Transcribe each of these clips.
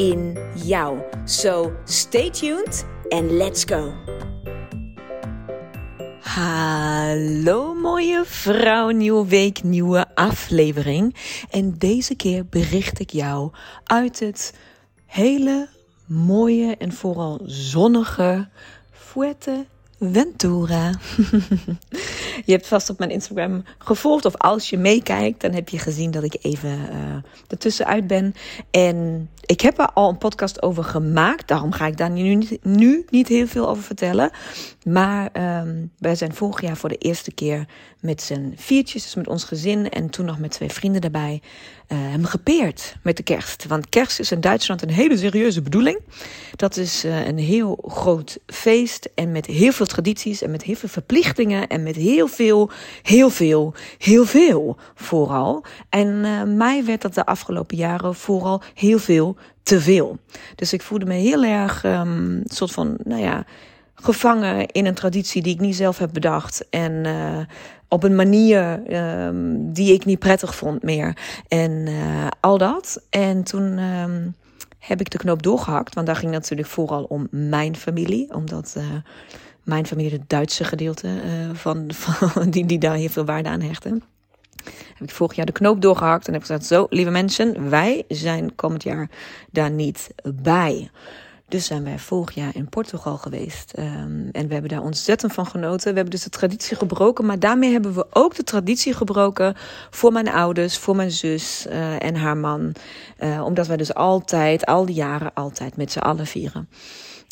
in jou. So stay tuned and let's go. Hallo mooie vrouw, nieuwe week, nieuwe aflevering. En deze keer bericht ik jou uit het hele mooie en vooral zonnige Fuerte Ventura. je hebt vast op mijn Instagram gevolgd. Of als je meekijkt, dan heb je gezien dat ik even uh, ertussenuit ben. En ik heb er al een podcast over gemaakt. Daarom ga ik daar nu niet, nu niet heel veel over vertellen. Maar um, wij zijn vorig jaar voor de eerste keer met z'n viertjes, dus met ons gezin en toen nog met twee vrienden daarbij, uh, hem gepeerd met de kerst. Want kerst is in Duitsland een hele serieuze bedoeling. Dat is uh, een heel groot feest en met heel veel tradities en met heel veel verplichtingen en met heel veel, heel veel, heel veel vooral. En uh, mij werd dat de afgelopen jaren vooral heel veel te veel. Dus ik voelde me heel erg um, soort van, nou ja, gevangen in een traditie die ik niet zelf heb bedacht. En uh, op een manier um, die ik niet prettig vond meer. En uh, al dat. En toen um, heb ik de knoop doorgehakt. Want daar ging natuurlijk vooral om mijn familie. Omdat mijn familie het Duitse gedeelte van, van die, die daar heel veel waarde aan hechten heb ik vorig jaar de knoop doorgehakt en heb gezegd: Zo, lieve mensen, wij zijn komend jaar daar niet bij. Dus zijn wij vorig jaar in Portugal geweest. Um, en we hebben daar ontzettend van genoten. We hebben dus de traditie gebroken. Maar daarmee hebben we ook de traditie gebroken voor mijn ouders, voor mijn zus uh, en haar man. Uh, omdat wij dus altijd, al die jaren, altijd met z'n allen vieren.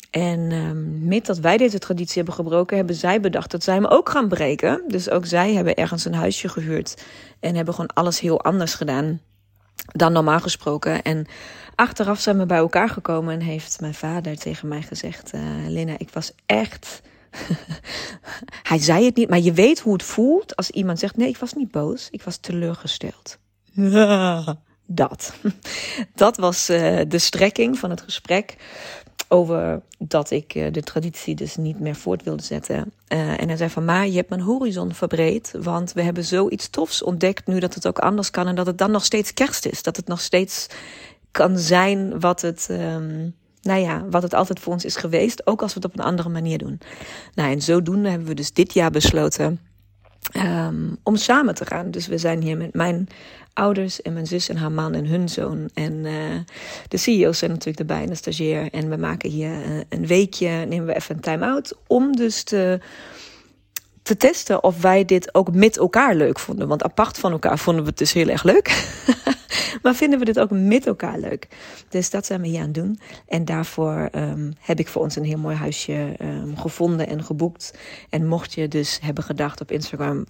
En um, met dat wij deze traditie hebben gebroken, hebben zij bedacht dat zij hem ook gaan breken. Dus ook zij hebben ergens een huisje gehuurd en hebben gewoon alles heel anders gedaan dan normaal gesproken. En achteraf zijn we bij elkaar gekomen en heeft mijn vader tegen mij gezegd: uh, Lena, ik was echt. Hij zei het niet, maar je weet hoe het voelt als iemand zegt: Nee, ik was niet boos, ik was teleurgesteld. Dat. Dat was uh, de strekking van het gesprek over dat ik uh, de traditie dus niet meer voort wilde zetten. Uh, en hij zei van, maar je hebt mijn horizon verbreed, want we hebben zoiets tofs ontdekt nu dat het ook anders kan en dat het dan nog steeds kerst is. Dat het nog steeds kan zijn wat het, um, nou ja, wat het altijd voor ons is geweest, ook als we het op een andere manier doen. Nou, en zodoende hebben we dus dit jaar besloten um, om samen te gaan. Dus we zijn hier met mijn ouders en mijn zus en haar man en hun zoon. En uh, de CEO's zijn natuurlijk erbij en de stagiair. En we maken hier uh, een weekje, nemen we even een time-out om dus te te testen of wij dit ook met elkaar leuk vonden. Want apart van elkaar vonden we het dus heel erg leuk. maar vinden we dit ook met elkaar leuk? Dus dat zijn we hier aan het doen. En daarvoor um, heb ik voor ons een heel mooi huisje um, gevonden en geboekt. En mocht je dus hebben gedacht op Instagram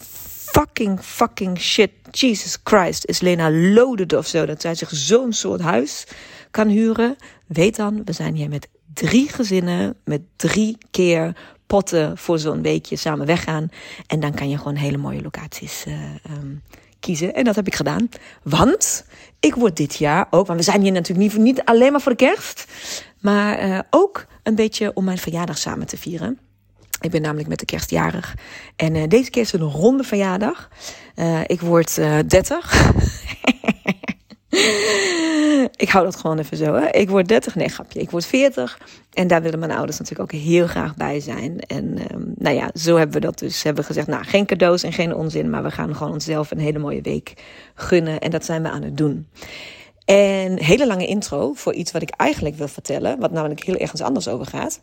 fucking, fucking shit. Jesus Christ, is Lena loaded of zo. Dat zij zich zo'n soort huis kan huren. Weet dan, we zijn hier met drie gezinnen. Met drie keer potten voor zo'n weekje samen weggaan. En dan kan je gewoon hele mooie locaties uh, um, kiezen. En dat heb ik gedaan. Want ik word dit jaar ook, want we zijn hier natuurlijk niet, niet alleen maar voor de kerst. Maar uh, ook een beetje om mijn verjaardag samen te vieren. Ik ben namelijk met de kerst jarig. En uh, deze keer is het een ronde verjaardag. Uh, ik word uh, 30. ik hou dat gewoon even zo. Hè? Ik word 30, nee grapje. Ik word 40. En daar willen mijn ouders natuurlijk ook heel graag bij zijn. En um, nou ja, zo hebben we dat dus. Hebben gezegd, nou geen cadeaus en geen onzin. Maar we gaan gewoon onszelf een hele mooie week gunnen. En dat zijn we aan het doen. En hele lange intro voor iets wat ik eigenlijk wil vertellen. Wat namelijk heel ergens anders over gaat.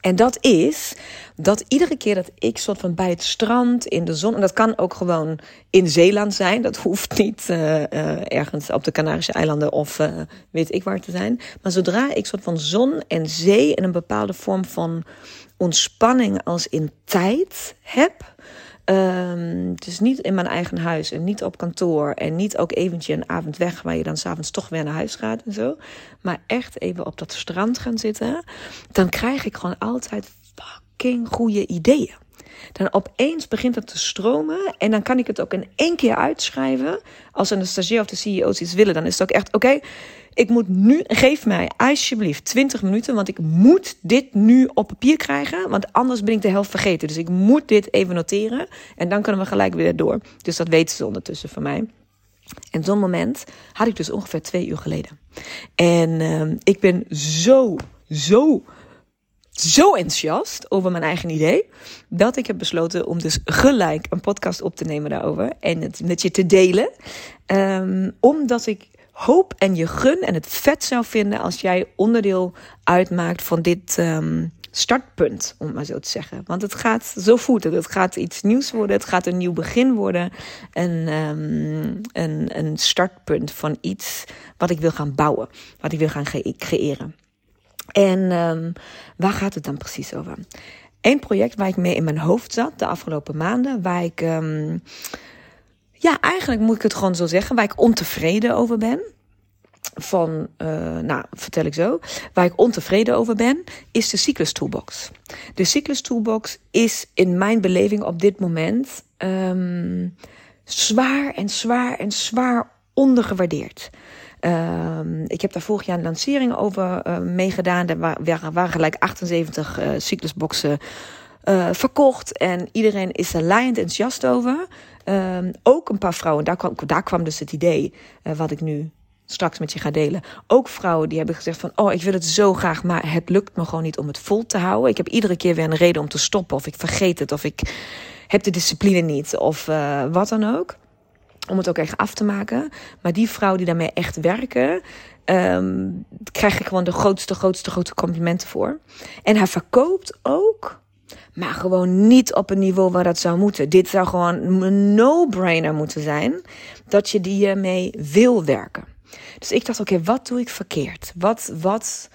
En dat is dat iedere keer dat ik soort van bij het strand in de zon, en dat kan ook gewoon in Zeeland zijn, dat hoeft niet uh, uh, ergens op de Canarische eilanden of uh, weet ik waar te zijn. Maar zodra ik soort van zon en zee en een bepaalde vorm van ontspanning als in tijd heb, Um, dus niet in mijn eigen huis en niet op kantoor. En niet ook eventjes een avond weg waar je dan s'avonds toch weer naar huis gaat en zo. Maar echt even op dat strand gaan zitten. Dan krijg ik gewoon altijd fucking goede ideeën. Dan opeens begint het te stromen. En dan kan ik het ook in één keer uitschrijven. Als een stagiair of de CEO's iets willen, dan is het ook echt: oké, ik moet nu, geef mij alsjeblieft 20 minuten. Want ik moet dit nu op papier krijgen. Want anders ben ik de helft vergeten. Dus ik moet dit even noteren. En dan kunnen we gelijk weer door. Dus dat weten ze ondertussen van mij. En zo'n moment had ik dus ongeveer twee uur geleden. En uh, ik ben zo, zo zo enthousiast over mijn eigen idee. Dat ik heb besloten om dus gelijk een podcast op te nemen daarover. En het met je te delen. Um, omdat ik hoop en je gun en het vet zou vinden als jij onderdeel uitmaakt van dit um, startpunt, om maar zo te zeggen. Want het gaat, zo voelt het, gaat iets nieuws worden, het gaat een nieuw begin worden. Een, um, een, een startpunt van iets wat ik wil gaan bouwen, wat ik wil gaan creëren. En um, waar gaat het dan precies over? Eén project waar ik mee in mijn hoofd zat de afgelopen maanden, waar ik, um, ja, eigenlijk moet ik het gewoon zo zeggen, waar ik ontevreden over ben. Van, uh, nou, vertel ik zo. Waar ik ontevreden over ben, is de Cyclus Toolbox. De Cyclus Toolbox is in mijn beleving op dit moment um, zwaar en zwaar en zwaar ondergewaardeerd. Uh, ik heb daar vorig jaar een lancering over uh, meegedaan. Er waren, gelijk 78 uh, cyclusboxen uh, verkocht. En iedereen is er laaiend enthousiast over. Ehm, ook een paar vrouwen, daar kwam, daar kwam dus het idee wat ik nu straks met je ga delen. Ook vrouwen die hebben gezegd van... oh, ik wil het zo graag, maar het lukt me gewoon niet om het vol te houden. Ik heb iedere keer weer een reden om te stoppen. Of ik vergeet het, of ik heb de discipline niet, of wat dan ook om het ook echt af te maken. Maar die vrouwen die daarmee echt werken, um, krijg ik gewoon de grootste, grootste, grote complimenten voor. En hij verkoopt ook, maar gewoon niet op een niveau waar dat zou moeten. Dit zou gewoon een no-brainer moeten zijn dat je die mee wil werken. Dus ik dacht, oké, wat doe ik verkeerd? Wat, wat,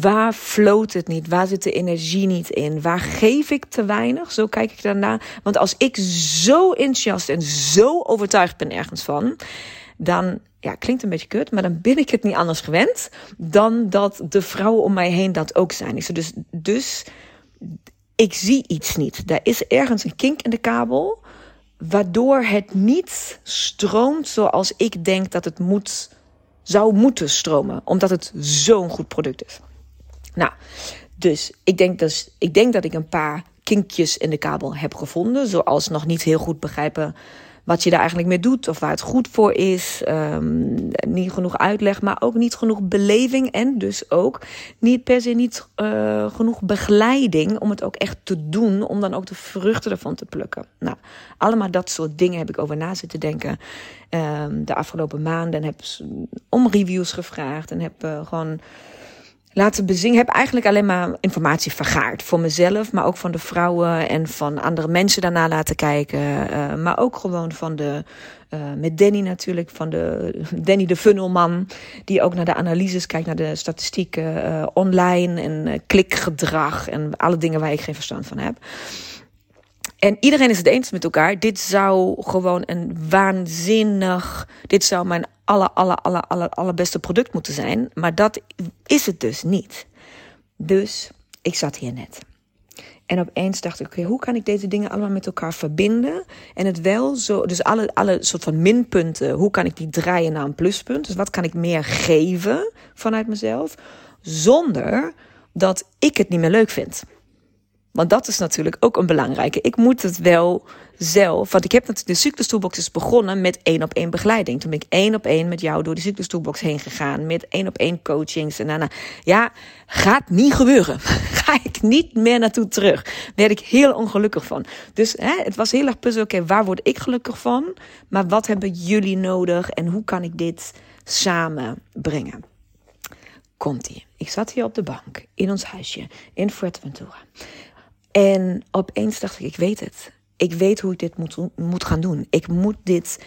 Waar floot het niet? Waar zit de energie niet in? Waar geef ik te weinig? Zo kijk ik daarna. Want als ik zo enthousiast en zo overtuigd ben ergens van, dan ja, klinkt een beetje kut, maar dan ben ik het niet anders gewend dan dat de vrouwen om mij heen dat ook zijn. Dus, dus ik zie iets niet. Er is ergens een kink in de kabel, waardoor het niet stroomt zoals ik denk dat het moet, zou moeten stromen, omdat het zo'n goed product is. Nou, dus ik denk, dus, ik denk dat ik een paar kinkjes in de kabel heb gevonden. Zoals nog niet heel goed begrijpen wat je daar eigenlijk mee doet of waar het goed voor is. Um, niet genoeg uitleg, maar ook niet genoeg beleving. En dus ook niet per se niet uh, genoeg begeleiding om het ook echt te doen. Om dan ook de vruchten ervan te plukken. Nou, allemaal dat soort dingen heb ik over na zitten denken. Um, de afgelopen maanden. En heb om reviews gevraagd. En heb uh, gewoon laten bezingen. heb eigenlijk alleen maar informatie vergaard. Voor mezelf, maar ook van de vrouwen en van andere mensen daarna laten kijken. Uh, maar ook gewoon van de, uh, met Danny natuurlijk, van de Danny de funnelman. Die ook naar de analyses kijkt, naar de statistieken uh, online en klikgedrag en alle dingen waar ik geen verstand van heb. En iedereen is het eens met elkaar. Dit zou gewoon een waanzinnig. Dit zou mijn aller, aller, aller, aller, allerbeste product moeten zijn. Maar dat is het dus niet. Dus ik zat hier net. En opeens dacht ik, oké, hoe kan ik deze dingen allemaal met elkaar verbinden? En het wel zo, dus alle, alle soort van minpunten, hoe kan ik die draaien naar een pluspunt? Dus wat kan ik meer geven vanuit mezelf? Zonder dat ik het niet meer leuk vind. Want dat is natuurlijk ook een belangrijke. Ik moet het wel zelf. Want ik heb natuurlijk de Cyclus Toolbox is begonnen met één op één begeleiding. Toen ben ik één op één met jou door de Cyclus Toolbox heen gegaan. Met één op één coachings. En daarna, ja, gaat niet gebeuren. Ga ik niet meer naartoe terug. Daar werd ik heel ongelukkig van. Dus hè, het was heel erg puzzel. Oké, waar word ik gelukkig van? Maar wat hebben jullie nodig? En hoe kan ik dit samen brengen? Komt-ie. Ik zat hier op de bank in ons huisje in Fuerteventura. En opeens dacht ik, ik weet het. Ik weet hoe ik dit moet, moet gaan doen. Ik moet dit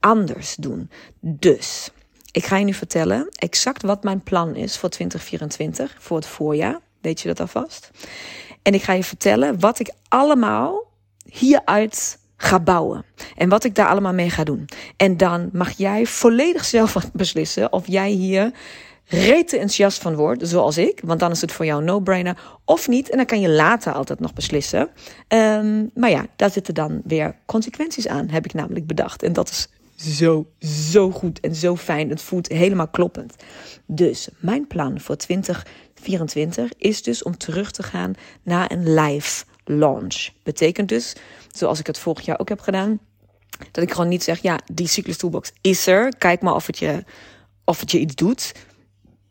anders doen. Dus, ik ga je nu vertellen exact wat mijn plan is voor 2024, voor het voorjaar. Weet je dat alvast? En ik ga je vertellen wat ik allemaal hieruit ga bouwen. En wat ik daar allemaal mee ga doen. En dan mag jij volledig zelf beslissen of jij hier rete enthousiast van wordt, zoals ik. Want dan is het voor jou no-brainer. Of niet. En dan kan je later altijd nog beslissen. Ehm, maar ja, daar zitten dan weer consequenties aan, heb ik namelijk bedacht. En dat is zo, zo goed en zo fijn. Het voelt helemaal kloppend. Dus mijn plan voor 2024 is dus om terug te gaan naar een live launch. Betekent dus, zoals ik het vorig jaar ook heb gedaan, dat ik gewoon niet zeg, ja, die cyclus toolbox is er. Kijk maar of het je, of het je iets doet.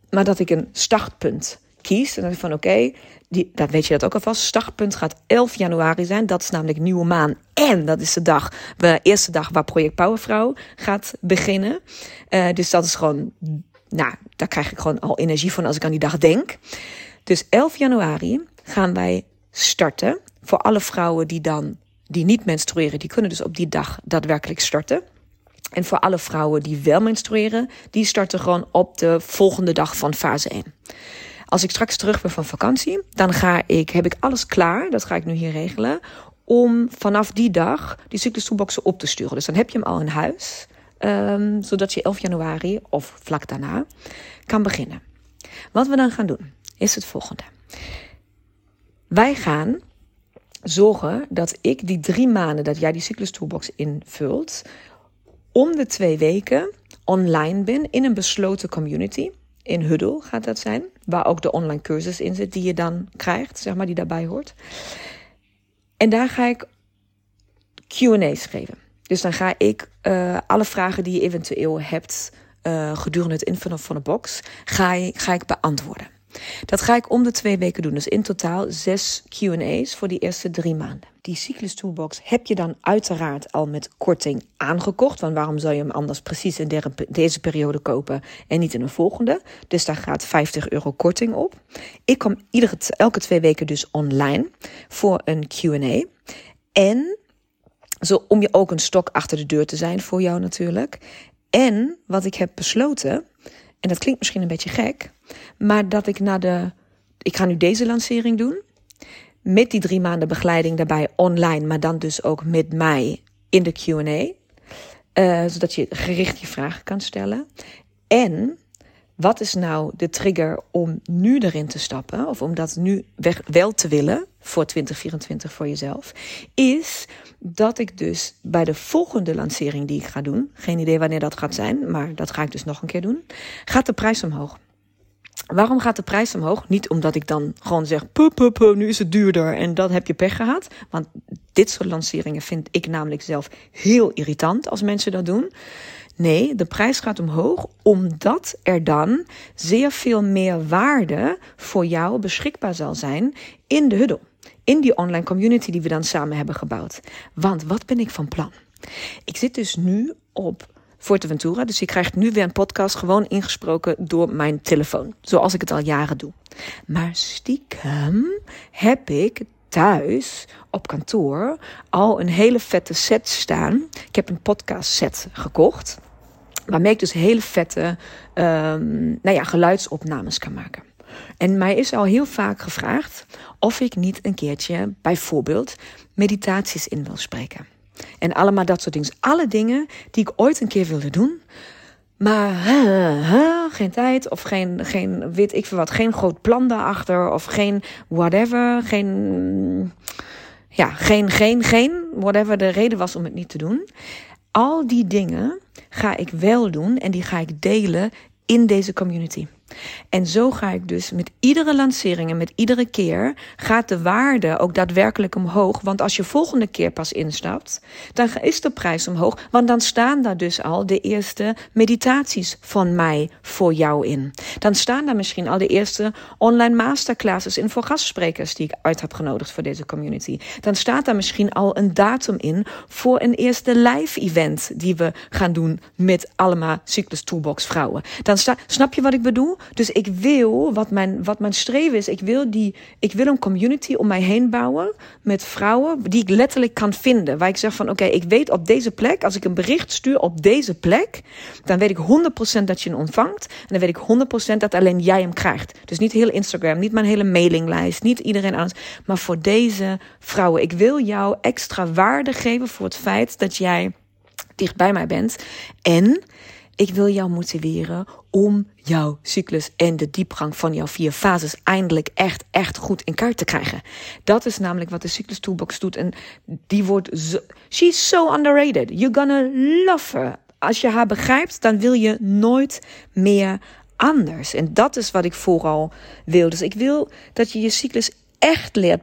Maar dat ik een startpunt kies. En dan van oké, dat weet je dat ook alvast. Startpunt gaat 11 januari zijn. Dat is namelijk nieuwe maan. En dat is de dag, de eerste dag waar Project Powervrouw gaat beginnen. Uh, dus dat is gewoon, nou, daar krijg ik gewoon al energie van als ik aan die dag denk. Dus 11 januari gaan wij starten. Voor alle vrouwen die dan die niet menstrueren, die kunnen dus op die dag daadwerkelijk starten. En voor alle vrouwen die wel menstrueren, die starten gewoon op de volgende dag van fase 1. Als ik straks terug ben van vakantie, dan ga ik, heb ik alles klaar, dat ga ik nu hier regelen, om vanaf die dag die cyclus toolboxen op te sturen. Dus dan heb je hem al in huis, um, zodat je 11 januari of vlak daarna kan beginnen. Wat we dan gaan doen, is het volgende. Wij gaan zorgen dat ik die drie maanden dat jij die cyclus toolbox invult, om de twee weken online ben in een besloten community. In Huddle gaat dat zijn, waar ook de online cursus in zit die je dan krijgt, zeg maar, die daarbij hoort. En daar ga ik QA's geven. Dus dan ga ik uh, alle vragen die je eventueel hebt uh, gedurende het invullen van de box, ga, ga ik beantwoorden. Dat ga ik om de twee weken doen. Dus in totaal zes QA's voor die eerste drie maanden. Die Cyclus Toolbox heb je dan uiteraard al met korting aangekocht. Want waarom zou je hem anders precies in deze periode kopen en niet in een volgende? Dus daar gaat 50 euro korting op. Ik kom iedere, elke twee weken dus online voor een QA. En zo om je ook een stok achter de deur te zijn voor jou natuurlijk. En wat ik heb besloten en dat klinkt misschien een beetje gek, maar dat ik na de. Ik ga nu deze lancering doen. Met die drie maanden begeleiding daarbij online, maar dan dus ook met mij in de QA. Uh, zodat je gericht je vragen kan stellen. En wat is nou de trigger om nu erin te stappen, of om dat nu wel te willen voor 2024 voor jezelf, is dat ik dus bij de volgende lancering die ik ga doen, geen idee wanneer dat gaat zijn, maar dat ga ik dus nog een keer doen, gaat de prijs omhoog. Waarom gaat de prijs omhoog? Niet omdat ik dan gewoon zeg, pup, pup, nu is het duurder en dat heb je pech gehad. Want dit soort lanceringen vind ik namelijk zelf heel irritant als mensen dat doen. Nee, de prijs gaat omhoog omdat er dan zeer veel meer waarde voor jou beschikbaar zal zijn in de huddle. In die online community die we dan samen hebben gebouwd. Want wat ben ik van plan? Ik zit dus nu op Forteventura, dus je krijgt nu weer een podcast gewoon ingesproken door mijn telefoon. Zoals ik het al jaren doe. Maar stiekem heb ik thuis op kantoor al een hele vette set staan. Ik heb een podcast set gekocht. Waarmee ik dus hele vette um, nou ja, geluidsopnames kan maken. En mij is al heel vaak gevraagd of ik niet een keertje bijvoorbeeld meditaties in wil spreken. En allemaal dat soort dingen. Alle dingen die ik ooit een keer wilde doen. Maar geen tijd of geen, geen, weet ik veel wat, geen groot plan daarachter of geen whatever, geen, ja, geen, geen, geen, whatever de reden was om het niet te doen. Al die dingen ga ik wel doen en die ga ik delen in deze community. En zo ga ik dus met iedere lancering en met iedere keer gaat de waarde ook daadwerkelijk omhoog. Want als je volgende keer pas instapt, dan is de prijs omhoog. Want dan staan daar dus al de eerste meditaties van mij voor jou in. Dan staan daar misschien al de eerste online masterclasses in voor gastsprekers die ik uit heb genodigd voor deze community. Dan staat daar misschien al een datum in voor een eerste live event die we gaan doen met allemaal Cyclus Toolbox vrouwen. Dan sta, snap je wat ik bedoel? Dus ik wil, wat mijn, wat mijn streven is, ik wil, die, ik wil een community om mij heen bouwen met vrouwen die ik letterlijk kan vinden. Waar ik zeg van, oké, ik weet op deze plek, als ik een bericht stuur op deze plek, dan weet ik 100% dat je hem ontvangt. En dan weet ik 100% dat alleen jij hem krijgt. Dus niet heel Instagram, niet mijn hele mailinglijst, niet iedereen anders. Maar voor deze vrouwen, ik wil jou extra waarde geven voor het feit dat jij dicht bij mij bent. En ik wil jou motiveren om jouw cyclus en de diepgang van jouw vier fases eindelijk echt, echt goed in kaart te krijgen. Dat is namelijk wat de cyclus toolbox doet. En die wordt zo, she's so underrated. You're gonna love her. Als je haar begrijpt, dan wil je nooit meer anders. En dat is wat ik vooral wil. Dus ik wil dat je je cyclus echt leert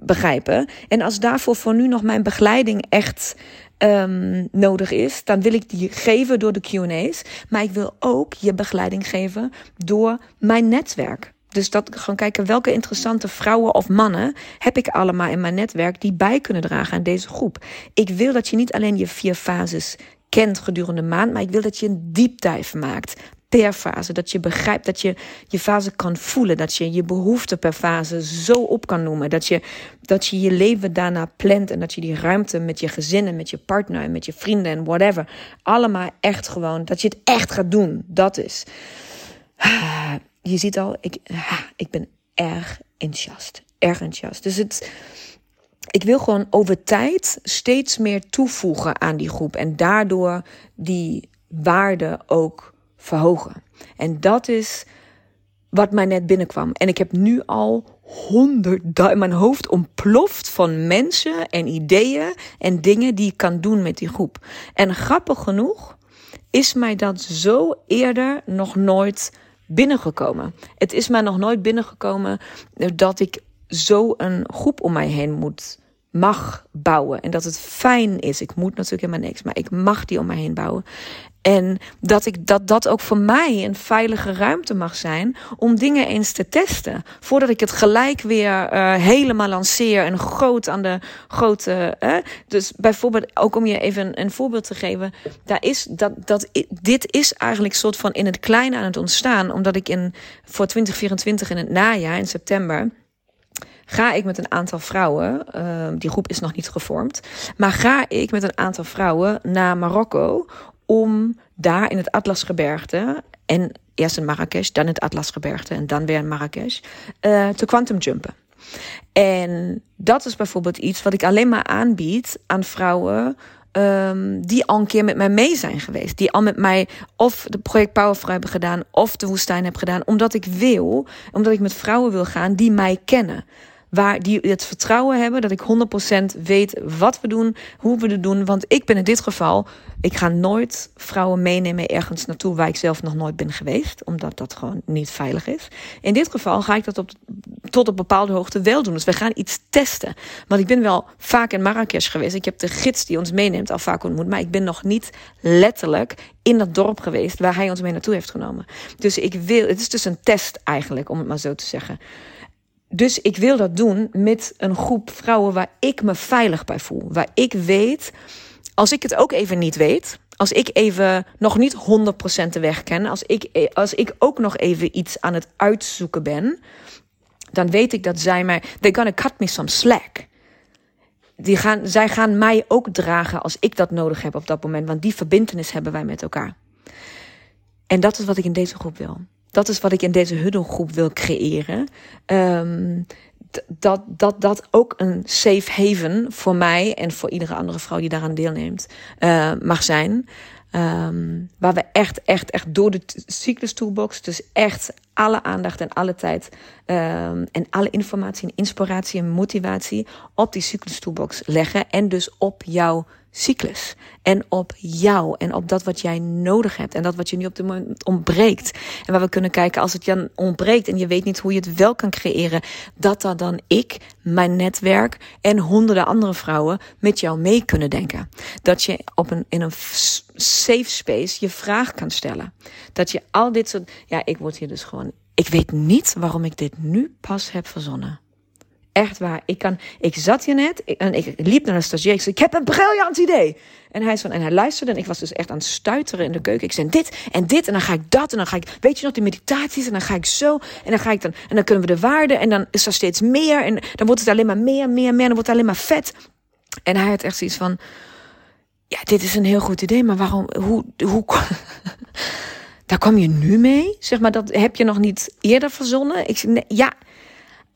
begrijpen. En als daarvoor voor nu nog mijn begeleiding echt um, nodig is, dan wil ik die geven door de QA's. Maar ik wil ook je begeleiding geven door mijn netwerk. Dus dat gewoon kijken welke interessante vrouwen of mannen heb ik allemaal in mijn netwerk die bij kunnen dragen aan deze groep. Ik wil dat je niet alleen je vier fases kent gedurende de maand, maar ik wil dat je een deep dive maakt per fase. Dat je begrijpt dat je je fase kan voelen. Dat je je behoeften per fase zo op kan noemen. Dat je, dat je je leven daarna plant. En dat je die ruimte met je gezin en met je partner en met je vrienden en whatever. Allemaal echt gewoon. Dat je het echt gaat doen. Dat is. Je ziet al, ik, ik ben erg enthousiast. Erg enthousiast. Dus het ik wil gewoon over tijd steeds meer toevoegen aan die groep. En daardoor die waarde ook verhogen. En dat is wat mij net binnenkwam. En ik heb nu al honderd, mijn hoofd ontploft van mensen en ideeën en dingen die ik kan doen met die groep. En grappig genoeg is mij dat zo eerder nog nooit binnengekomen. Het is mij nog nooit binnengekomen dat ik zo een groep om mij heen moet mag bouwen. En dat het fijn is. Ik moet natuurlijk helemaal niks, maar ik mag die om mij heen bouwen. En dat, ik, dat dat ook voor mij een veilige ruimte mag zijn om dingen eens te testen. Voordat ik het gelijk weer uh, helemaal lanceer en groot aan de grote. Dus bijvoorbeeld, ook om je even een, voorbeeld te geven. Daar is, dat, dat, dit is eigenlijk soort van in het kleine aan het ontstaan. Omdat ik in, voor 2024 in het najaar, in september ga ik met een aantal vrouwen, uh, die groep is nog niet gevormd, maar ga ik met een aantal vrouwen naar Marokko om daar in het Atlasgebergte en eerst in Marrakesh, dan in het Atlasgebergte en dan weer in Marrakesh, uh, te quantum jumpen. En dat is bijvoorbeeld iets wat ik alleen maar aanbied aan vrouwen um, die al een keer met mij mee zijn geweest. Die al met mij of de project Powerful hebben gedaan of de woestijn hebben gedaan. Omdat ik wil, omdat ik met vrouwen wil gaan die mij kennen waar die het vertrouwen hebben dat ik 100% weet wat we doen, hoe we het doen. Want ik ben in dit geval, ik ga nooit vrouwen meenemen ergens naartoe waar ik zelf nog nooit ben geweest, omdat dat gewoon niet veilig is. In dit geval ga ik dat op, tot op bepaalde hoogte wel doen. Dus we gaan iets testen. Want ik ben wel vaak in Marrakesh geweest. Ik heb de gids die ons meeneemt al vaak ontmoet, maar ik ben nog niet letterlijk in dat dorp geweest waar hij ons mee naartoe heeft genomen. Dus ik wil, het is dus een test eigenlijk, om het maar zo te zeggen. Dus ik wil dat doen met een groep vrouwen waar ik me veilig bij voel. Waar ik weet, als ik het ook even niet weet, als ik even nog niet 100% de weg ken, als ik, als ik ook nog even iets aan het uitzoeken ben, dan weet ik dat zij mij, they're gonna cut me some slack. Die gaan, zij gaan mij ook dragen als ik dat nodig heb op dat moment, want die verbindenis hebben wij met elkaar. En dat is wat ik in deze groep wil dat is wat ik in deze huddelgroep wil creëren. Um, dat, dat dat ook een safe haven voor mij en voor iedere andere vrouw die daaraan deelneemt uh, mag zijn. Um, waar we echt, echt, echt door de cyclus toolbox, dus echt alle aandacht en alle tijd um, en alle informatie en inspiratie en motivatie op die cyclus toolbox leggen en dus op jouw cyclus. En op jou en op dat wat jij nodig hebt en dat wat je nu op dit moment ontbreekt. En waar we kunnen kijken als het je ontbreekt en je weet niet hoe je het wel kan creëren, dat dat dan ik, mijn netwerk en honderden andere vrouwen met jou mee kunnen denken. Dat je op een, in een safe space je vraag kan stellen. Dat je al dit soort, ja, ik word hier dus gewoon, ik weet niet waarom ik dit nu pas heb verzonnen. Echt waar. Ik, kan, ik zat hier net en ik liep naar een stagiair. Ik zei, ik heb een briljant idee. En hij, van, en hij luisterde en ik was dus echt aan het stuiteren in de keuken. Ik zei dit en dit en dan ga ik dat en dan ga ik, weet je nog, die meditaties en dan ga ik zo en dan ga ik dan, en dan kunnen we de waarde en dan is er steeds meer en dan wordt het alleen maar meer, meer, meer en dan wordt het alleen maar vet. En hij had echt zoiets van, ja, dit is een heel goed idee, maar waarom, hoe, hoe, daar kom je nu mee? Zeg maar, dat heb je nog niet eerder verzonnen? Ik zei, ja,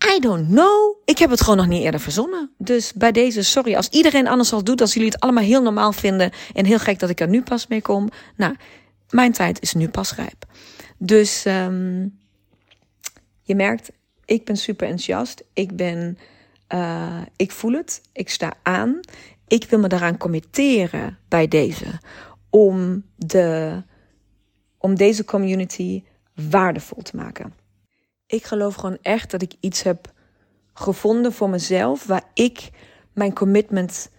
I don't know. Ik heb het gewoon nog niet eerder verzonnen. Dus bij deze, sorry, als iedereen anders al doet, als jullie het allemaal heel normaal vinden en heel gek dat ik er nu pas mee kom. Nou, mijn tijd is nu pas rijp. Dus um, je merkt, ik ben super enthousiast. Ik ben, uh, ik voel het. Ik sta aan. Ik wil me daaraan committeren bij deze. Om, de, om deze community waardevol te maken. Ik geloof gewoon echt dat ik iets heb gevonden voor mezelf waar ik mijn commitment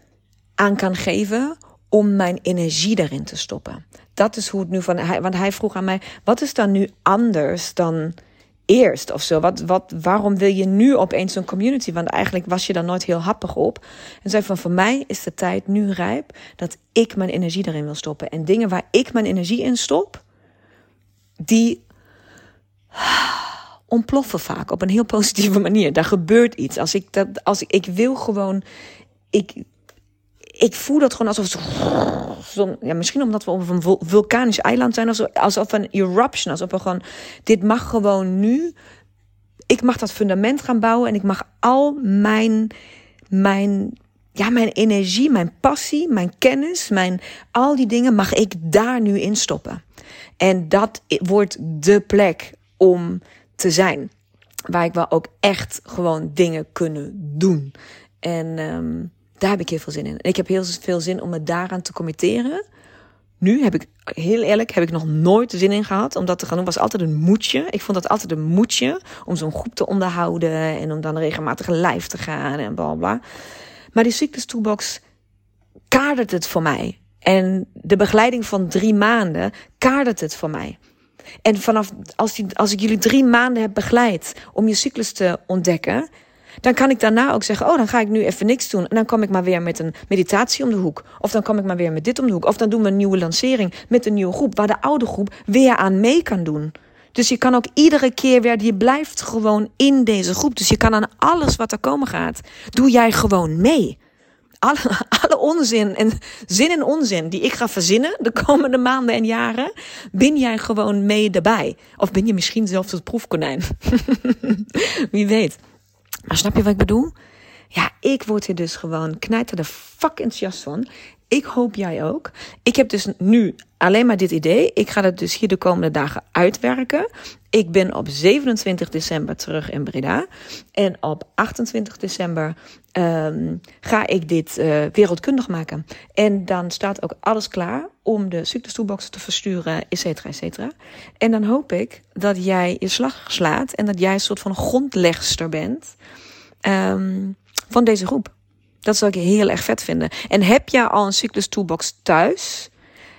aan kan geven om mijn energie daarin te stoppen. Dat is hoe het nu van. Want hij vroeg aan mij: wat is dan nu anders dan eerst of zo? Wat, wat, waarom wil je nu opeens een community? Want eigenlijk was je daar nooit heel happig op. En zei van: voor mij is de tijd nu rijp dat ik mijn energie daarin wil stoppen. En dingen waar ik mijn energie in stop, die ontploffen vaak op een heel positieve manier. Daar gebeurt iets. Als ik dat, als ik, ik wil gewoon, ik, ik voel dat gewoon alsof zo, ja, misschien omdat we op een vulkanisch eiland zijn of zo, alsof een eruption, alsof we gewoon, dit mag gewoon nu. Ik mag dat fundament gaan bouwen en ik mag al mijn, mijn, ja, mijn energie, mijn passie, mijn kennis, mijn, al die dingen mag ik daar nu in stoppen. En dat wordt de plek om te zijn. Waar ik wel ook echt gewoon dingen kunnen doen. En um, daar heb ik heel veel zin in. Ik heb heel veel zin om me daaraan te committeren. Nu heb ik, heel eerlijk, heb ik nog nooit zin in gehad om dat te gaan doen. was altijd een moedje. Ik vond dat altijd een moedje om zo'n groep te onderhouden en om dan regelmatig live te gaan en bla bla. Maar die ziektes toolbox kadert het voor mij. En de begeleiding van drie maanden kadert het voor mij. En vanaf als, die, als ik jullie drie maanden heb begeleid om je cyclus te ontdekken, dan kan ik daarna ook zeggen: Oh, dan ga ik nu even niks doen. En dan kom ik maar weer met een meditatie om de hoek. Of dan kom ik maar weer met dit om de hoek. Of dan doen we een nieuwe lancering met een nieuwe groep, waar de oude groep weer aan mee kan doen. Dus je kan ook iedere keer weer, je blijft gewoon in deze groep. Dus je kan aan alles wat er komen gaat, doe jij gewoon mee alle, alle onzin en zin en onzin die ik ga verzinnen de komende maanden en jaren, ben jij gewoon mee erbij. Of ben je misschien zelfs het proefkonijn. Wie weet. Maar snap je wat ik bedoel? Ja, ik word hier dus gewoon knijter de fuck enthousiast van. Ik hoop jij ook. Ik heb dus nu alleen maar dit idee. Ik ga het dus hier de komende dagen uitwerken. Ik ben op 27 december terug in Breda. En op 28 december um, ga ik dit uh, wereldkundig maken. En dan staat ook alles klaar om de ziektestoelboxen te versturen, et cetera, et cetera. En dan hoop ik dat jij je slag slaat en dat jij een soort van grondlegster bent um, van deze groep. Dat zou ik heel erg vet vinden. En heb jij al een cyclus toolbox thuis,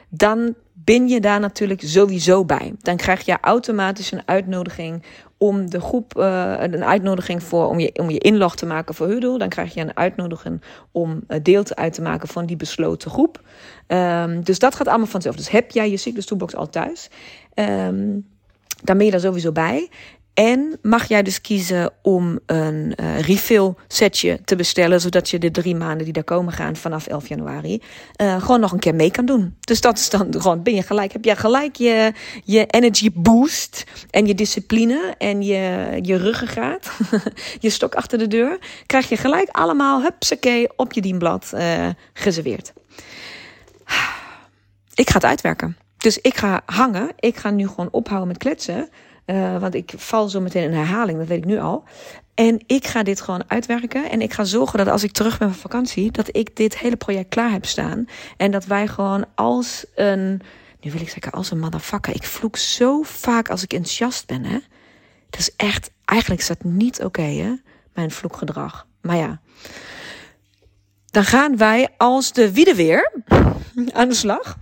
dan ben je daar natuurlijk sowieso bij. Dan krijg je automatisch een uitnodiging om de groep, uh, een uitnodiging voor om je, om je inlog te maken voor Huddle. Dan krijg je een uitnodiging om uh, deel te uit te maken van die besloten groep. Um, dus dat gaat allemaal vanzelf. Dus heb jij je cyclus toolbox al thuis? Um, dan ben je daar sowieso bij. En mag jij dus kiezen om een uh, refill setje te bestellen, zodat je de drie maanden die daar komen gaan vanaf 11 januari uh, gewoon nog een keer mee kan doen. Dus dat is dan gewoon, ben je gelijk, heb jij gelijk je, je energy boost en je discipline en je, je ruggengraat, je stok achter de deur, krijg je gelijk allemaal, hupsakee, op je dienblad uh, geserveerd. Ik ga het uitwerken. Dus ik ga hangen. Ik ga nu gewoon ophouden met kletsen. Uh, want ik val zo meteen in herhaling, dat weet ik nu al. En ik ga dit gewoon uitwerken. En ik ga zorgen dat als ik terug ben van vakantie, dat ik dit hele project klaar heb staan. En dat wij gewoon als een. Nu wil ik zeggen, als een motherfucker. Ik vloek zo vaak als ik enthousiast ben, hè. Dat is echt. Eigenlijk is dat niet oké, hè? Mijn vloekgedrag. Maar ja. Dan gaan wij als de wiedeweer aan de slag.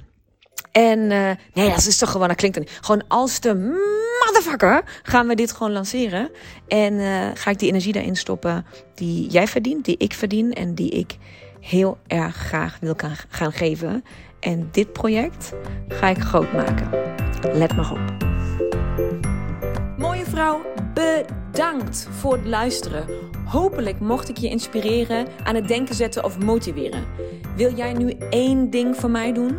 En uh, nee, dat is toch gewoon, dat klinkt niet. Gewoon als de motherfucker gaan we dit gewoon lanceren. En uh, ga ik die energie daarin stoppen die jij verdient, die ik verdien en die ik heel erg graag wil gaan geven. En dit project ga ik groot maken. Let maar op. Mooie vrouw, bedankt voor het luisteren. Hopelijk mocht ik je inspireren, aan het denken zetten of motiveren. Wil jij nu één ding voor mij doen?